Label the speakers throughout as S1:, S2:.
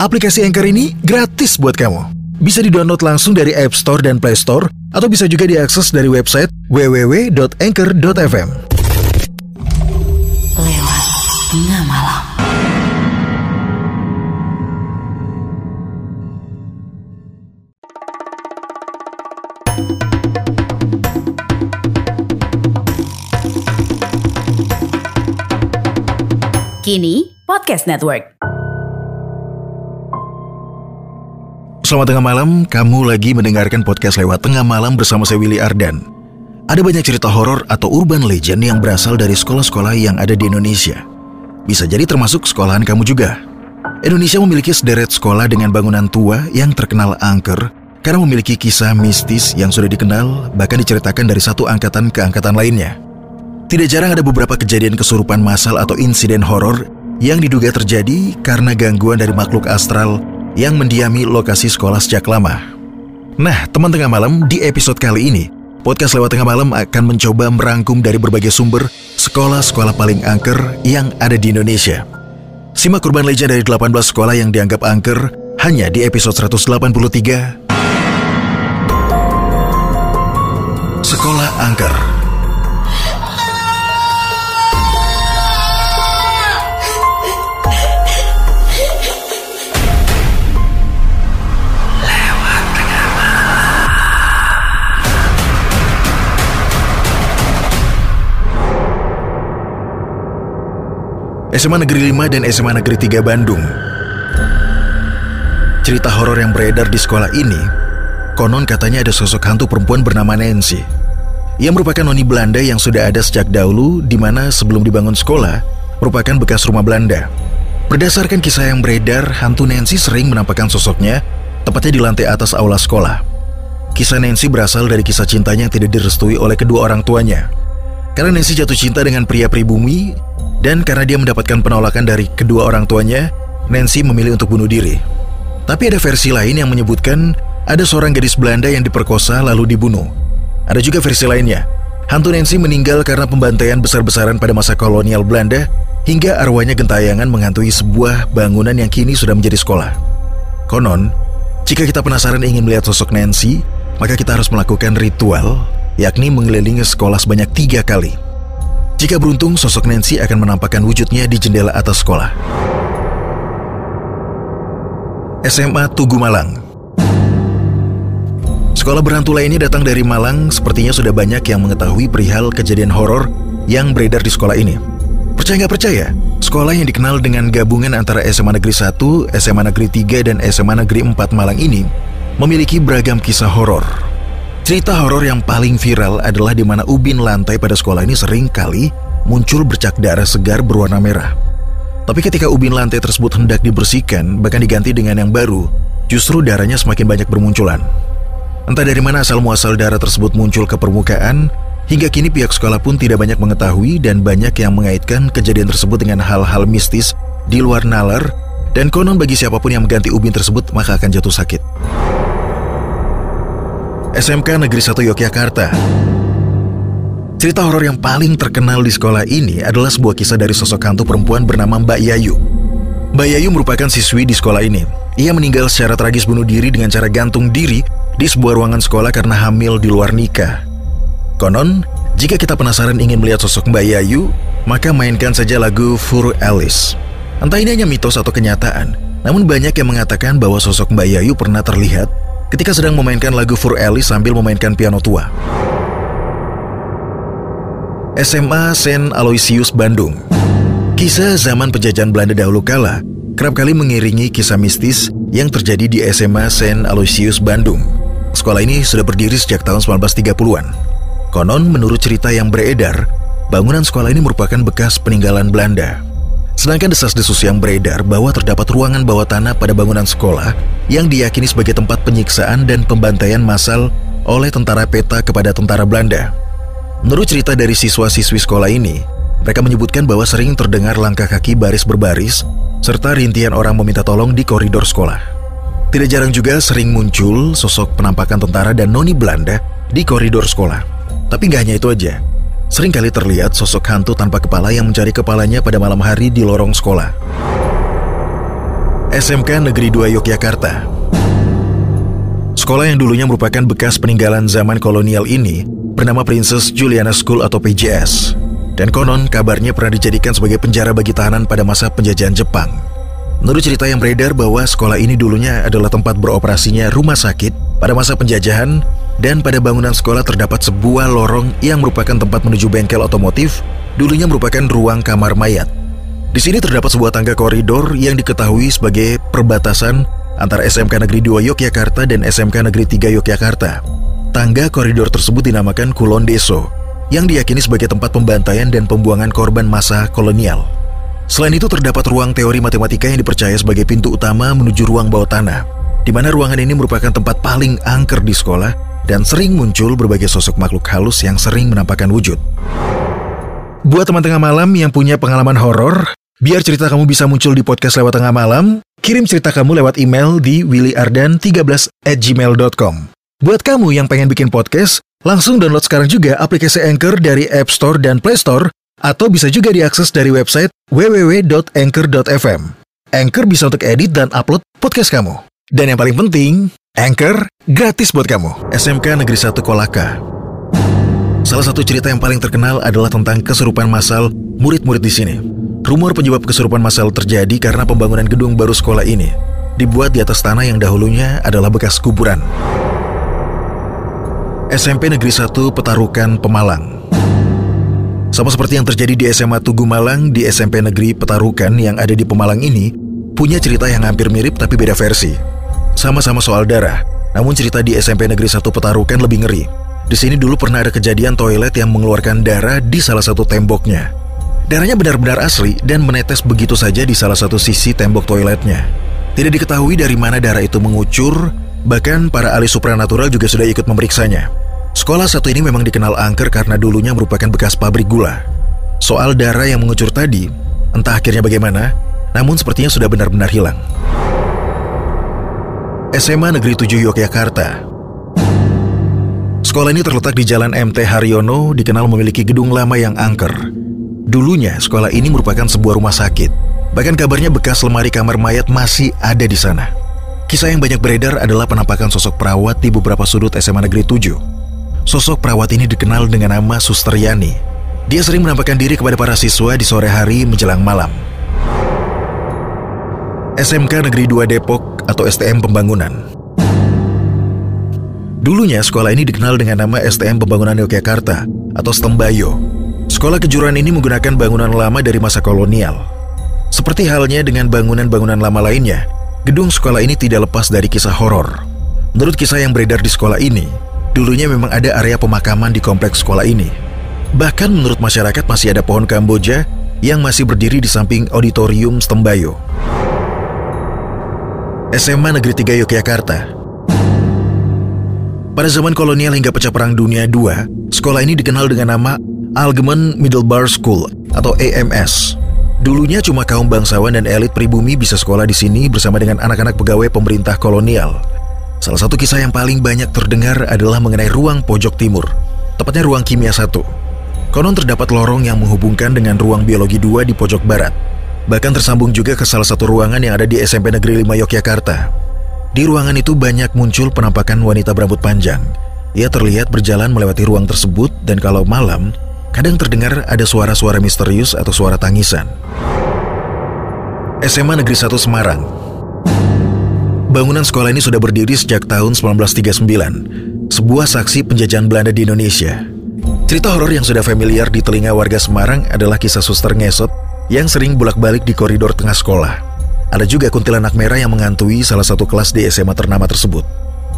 S1: aplikasi Anchor ini gratis buat kamu. Bisa di-download langsung dari App Store dan Play Store, atau bisa juga diakses dari website www.anchor.fm.
S2: Lewat tengah. Kini Podcast Network.
S1: Selamat tengah malam, kamu lagi mendengarkan podcast lewat tengah malam bersama saya Willy Ardan. Ada banyak cerita horor atau urban legend yang berasal dari sekolah-sekolah yang ada di Indonesia. Bisa jadi termasuk sekolahan kamu juga. Indonesia memiliki sederet sekolah dengan bangunan tua yang terkenal angker karena memiliki kisah mistis yang sudah dikenal bahkan diceritakan dari satu angkatan ke angkatan lainnya. Tidak jarang ada beberapa kejadian kesurupan massal atau insiden horor yang diduga terjadi karena gangguan dari makhluk astral yang mendiami lokasi sekolah sejak lama. Nah, teman tengah malam, di episode kali ini, podcast lewat tengah malam akan mencoba merangkum dari berbagai sumber sekolah-sekolah paling angker yang ada di Indonesia. Simak kurban legend dari 18 sekolah yang dianggap angker hanya di episode 183 Sekolah Angker. SMA Negeri 5 dan SMA Negeri 3 Bandung. Cerita horor yang beredar di sekolah ini, konon katanya ada sosok hantu perempuan bernama Nancy. Ia merupakan noni Belanda yang sudah ada sejak dahulu di mana sebelum dibangun sekolah merupakan bekas rumah Belanda. Berdasarkan kisah yang beredar, hantu Nancy sering menampakkan sosoknya tepatnya di lantai atas aula sekolah. Kisah Nancy berasal dari kisah cintanya yang tidak direstui oleh kedua orang tuanya. Karena Nancy jatuh cinta dengan pria pribumi dan karena dia mendapatkan penolakan dari kedua orang tuanya, Nancy memilih untuk bunuh diri. Tapi ada versi lain yang menyebutkan ada seorang gadis Belanda yang diperkosa lalu dibunuh. Ada juga versi lainnya. Hantu Nancy meninggal karena pembantaian besar-besaran pada masa kolonial Belanda hingga arwahnya gentayangan menghantui sebuah bangunan yang kini sudah menjadi sekolah. Konon, jika kita penasaran ingin melihat sosok Nancy, maka kita harus melakukan ritual, yakni mengelilingi sekolah sebanyak tiga kali. Jika beruntung, sosok Nancy akan menampakkan wujudnya di jendela atas sekolah. SMA Tugu Malang Sekolah berhantu lainnya datang dari Malang, sepertinya sudah banyak yang mengetahui perihal kejadian horor yang beredar di sekolah ini. Percaya nggak percaya, sekolah yang dikenal dengan gabungan antara SMA Negeri 1, SMA Negeri 3, dan SMA Negeri 4 Malang ini memiliki beragam kisah horor. Cerita horor yang paling viral adalah di mana ubin lantai pada sekolah ini sering kali muncul bercak darah segar berwarna merah. Tapi ketika ubin lantai tersebut hendak dibersihkan, bahkan diganti dengan yang baru, justru darahnya semakin banyak bermunculan. Entah dari mana asal muasal darah tersebut muncul ke permukaan, hingga kini pihak sekolah pun tidak banyak mengetahui dan banyak yang mengaitkan kejadian tersebut dengan hal-hal mistis di luar nalar, dan konon bagi siapa pun yang mengganti ubin tersebut maka akan jatuh sakit. SMK Negeri 1 Yogyakarta. Cerita horor yang paling terkenal di sekolah ini adalah sebuah kisah dari sosok hantu perempuan bernama Mbak Yayu. Mbak Yayu merupakan siswi di sekolah ini. Ia meninggal secara tragis bunuh diri dengan cara gantung diri di sebuah ruangan sekolah karena hamil di luar nikah. Konon, jika kita penasaran ingin melihat sosok Mbak Yayu, maka mainkan saja lagu Fur Alice. Entah ini hanya mitos atau kenyataan, namun banyak yang mengatakan bahwa sosok Mbak Yayu pernah terlihat ketika sedang memainkan lagu For Alice sambil memainkan piano tua. SMA Saint Aloysius Bandung Kisah zaman penjajahan Belanda dahulu kala kerap kali mengiringi kisah mistis yang terjadi di SMA Saint Aloysius Bandung. Sekolah ini sudah berdiri sejak tahun 1930-an. Konon menurut cerita yang beredar, bangunan sekolah ini merupakan bekas peninggalan Belanda. Sedangkan desas-desus yang beredar bahwa terdapat ruangan bawah tanah pada bangunan sekolah yang diyakini sebagai tempat penyiksaan dan pembantaian massal oleh tentara peta kepada tentara Belanda. Menurut cerita dari siswa-siswi sekolah ini, mereka menyebutkan bahwa sering terdengar langkah kaki baris berbaris serta rintian orang meminta tolong di koridor sekolah. Tidak jarang juga sering muncul sosok penampakan tentara dan noni Belanda di koridor sekolah. Tapi nggak hanya itu aja. Sering kali terlihat sosok hantu tanpa kepala yang mencari kepalanya pada malam hari di lorong sekolah. SMK Negeri 2 Yogyakarta Sekolah yang dulunya merupakan bekas peninggalan zaman kolonial ini bernama Princess Juliana School atau PJS. Dan konon kabarnya pernah dijadikan sebagai penjara bagi tahanan pada masa penjajahan Jepang. Menurut cerita yang beredar bahwa sekolah ini dulunya adalah tempat beroperasinya rumah sakit pada masa penjajahan dan pada bangunan sekolah terdapat sebuah lorong yang merupakan tempat menuju bengkel otomotif, dulunya merupakan ruang kamar mayat. Di sini terdapat sebuah tangga koridor yang diketahui sebagai perbatasan antara SMK Negeri 2 Yogyakarta dan SMK Negeri 3 Yogyakarta. Tangga koridor tersebut dinamakan Kulon Deso, yang diyakini sebagai tempat pembantaian dan pembuangan korban masa kolonial. Selain itu terdapat ruang teori matematika yang dipercaya sebagai pintu utama menuju ruang bawah tanah, di mana ruangan ini merupakan tempat paling angker di sekolah dan sering muncul berbagai sosok makhluk halus yang sering menampakkan wujud. Buat teman tengah malam yang punya pengalaman horor, biar cerita kamu bisa muncul di podcast lewat tengah malam, kirim cerita kamu lewat email di willyardan13 at gmail.com. Buat kamu yang pengen bikin podcast, langsung download sekarang juga aplikasi Anchor dari App Store dan Play Store atau bisa juga diakses dari website www.anchor.fm. Anchor bisa untuk edit dan upload podcast kamu. Dan yang paling penting, Anchor gratis buat kamu. SMK Negeri 1 Kolaka. Salah satu cerita yang paling terkenal adalah tentang kesurupan massal murid-murid di sini. Rumor penyebab kesurupan massal terjadi karena pembangunan gedung baru sekolah ini dibuat di atas tanah yang dahulunya adalah bekas kuburan. SMP Negeri 1 Petarukan Pemalang sama seperti yang terjadi di SMA Tugu Malang di SMP Negeri Petarukan yang ada di Pemalang ini, punya cerita yang hampir mirip tapi beda versi. Sama-sama soal darah, namun cerita di SMP Negeri 1 Petarukan lebih ngeri. Di sini dulu pernah ada kejadian toilet yang mengeluarkan darah di salah satu temboknya. Darahnya benar-benar asli dan menetes begitu saja di salah satu sisi tembok toiletnya. Tidak diketahui dari mana darah itu mengucur, bahkan para ahli supranatural juga sudah ikut memeriksanya. Sekolah satu ini memang dikenal angker karena dulunya merupakan bekas pabrik gula. Soal darah yang mengucur tadi, entah akhirnya bagaimana, namun sepertinya sudah benar-benar hilang. SMA Negeri 7 Yogyakarta Sekolah ini terletak di Jalan MT Haryono, dikenal memiliki gedung lama yang angker. Dulunya, sekolah ini merupakan sebuah rumah sakit. Bahkan kabarnya bekas lemari kamar mayat masih ada di sana. Kisah yang banyak beredar adalah penampakan sosok perawat di beberapa sudut SMA Negeri 7. Sosok perawat ini dikenal dengan nama Suster Yani. Dia sering menampakkan diri kepada para siswa di sore hari menjelang malam. SMK Negeri 2 Depok atau STM Pembangunan. Dulunya sekolah ini dikenal dengan nama STM Pembangunan Yogyakarta atau Stembayo. Sekolah kejuruan ini menggunakan bangunan lama dari masa kolonial. Seperti halnya dengan bangunan-bangunan lama lainnya, gedung sekolah ini tidak lepas dari kisah horor. Menurut kisah yang beredar di sekolah ini, Dulunya memang ada area pemakaman di kompleks sekolah ini. Bahkan menurut masyarakat masih ada pohon Kamboja yang masih berdiri di samping auditorium Stembayo. SMA Negeri 3 Yogyakarta Pada zaman kolonial hingga pecah perang dunia II, sekolah ini dikenal dengan nama Algemen Middlebar School atau AMS. Dulunya cuma kaum bangsawan dan elit pribumi bisa sekolah di sini bersama dengan anak-anak pegawai pemerintah kolonial. Salah satu kisah yang paling banyak terdengar adalah mengenai ruang pojok timur, tepatnya ruang kimia 1. Konon terdapat lorong yang menghubungkan dengan ruang biologi 2 di pojok barat. Bahkan tersambung juga ke salah satu ruangan yang ada di SMP Negeri 5 Yogyakarta. Di ruangan itu banyak muncul penampakan wanita berambut panjang. Ia terlihat berjalan melewati ruang tersebut dan kalau malam, kadang terdengar ada suara-suara misterius atau suara tangisan. SMA Negeri 1 Semarang Bangunan sekolah ini sudah berdiri sejak tahun 1939, sebuah saksi penjajahan Belanda di Indonesia. Cerita horor yang sudah familiar di telinga warga Semarang adalah kisah suster ngesot yang sering bolak-balik di koridor tengah sekolah. Ada juga kuntilanak merah yang mengantui salah satu kelas di SMA ternama tersebut.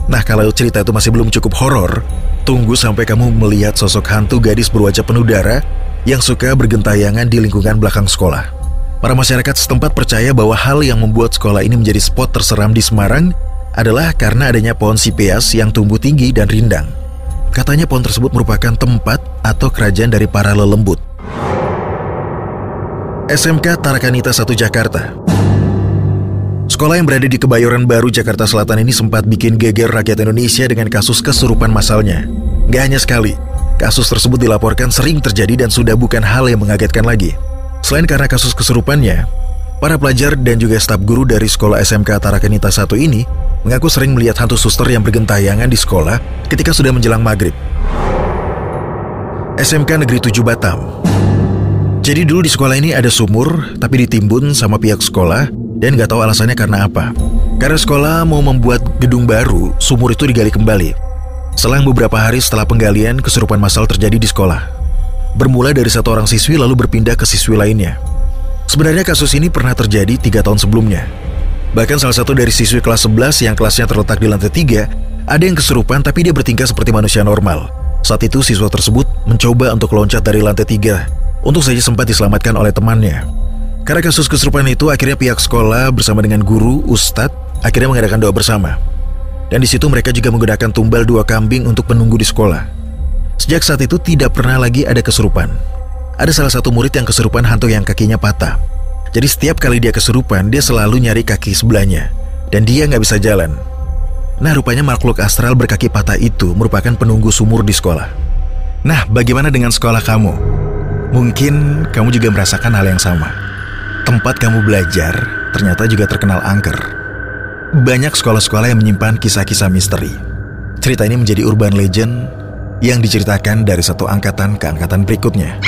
S1: Nah, kalau cerita itu masih belum cukup horor, tunggu sampai kamu melihat sosok hantu gadis berwajah penuh darah yang suka bergentayangan di lingkungan belakang sekolah. Para masyarakat setempat percaya bahwa hal yang membuat sekolah ini menjadi spot terseram di Semarang adalah karena adanya pohon sipeas yang tumbuh tinggi dan rindang. Katanya pohon tersebut merupakan tempat atau kerajaan dari para lelembut. SMK Tarakanita 1 Jakarta Sekolah yang berada di Kebayoran Baru, Jakarta Selatan ini sempat bikin geger rakyat Indonesia dengan kasus kesurupan masalnya. Gak hanya sekali, kasus tersebut dilaporkan sering terjadi dan sudah bukan hal yang mengagetkan lagi. Selain karena kasus kesurupannya, para pelajar dan juga staf guru dari sekolah SMK Tarakanita 1 ini mengaku sering melihat hantu suster yang bergentayangan di sekolah ketika sudah menjelang maghrib. SMK Negeri 7 Batam Jadi dulu di sekolah ini ada sumur, tapi ditimbun sama pihak sekolah dan gak tahu alasannya karena apa. Karena sekolah mau membuat gedung baru, sumur itu digali kembali. Selang beberapa hari setelah penggalian, kesurupan massal terjadi di sekolah bermula dari satu orang siswi lalu berpindah ke siswi lainnya. Sebenarnya kasus ini pernah terjadi tiga tahun sebelumnya. Bahkan salah satu dari siswi kelas 11 yang kelasnya terletak di lantai tiga, ada yang kesurupan tapi dia bertingkah seperti manusia normal. Saat itu siswa tersebut mencoba untuk loncat dari lantai tiga, untuk saja sempat diselamatkan oleh temannya. Karena kasus kesurupan itu, akhirnya pihak sekolah bersama dengan guru, ustadz, akhirnya mengadakan doa bersama. Dan di situ mereka juga menggunakan tumbal dua kambing untuk penunggu di sekolah. Sejak saat itu tidak pernah lagi ada kesurupan. Ada salah satu murid yang kesurupan hantu yang kakinya patah. Jadi setiap kali dia kesurupan, dia selalu nyari kaki sebelahnya. Dan dia nggak bisa jalan. Nah, rupanya makhluk astral berkaki patah itu merupakan penunggu sumur di sekolah. Nah, bagaimana dengan sekolah kamu? Mungkin kamu juga merasakan hal yang sama. Tempat kamu belajar ternyata juga terkenal angker. Banyak sekolah-sekolah yang menyimpan kisah-kisah misteri. Cerita ini menjadi urban legend yang diceritakan dari satu angkatan ke angkatan berikutnya.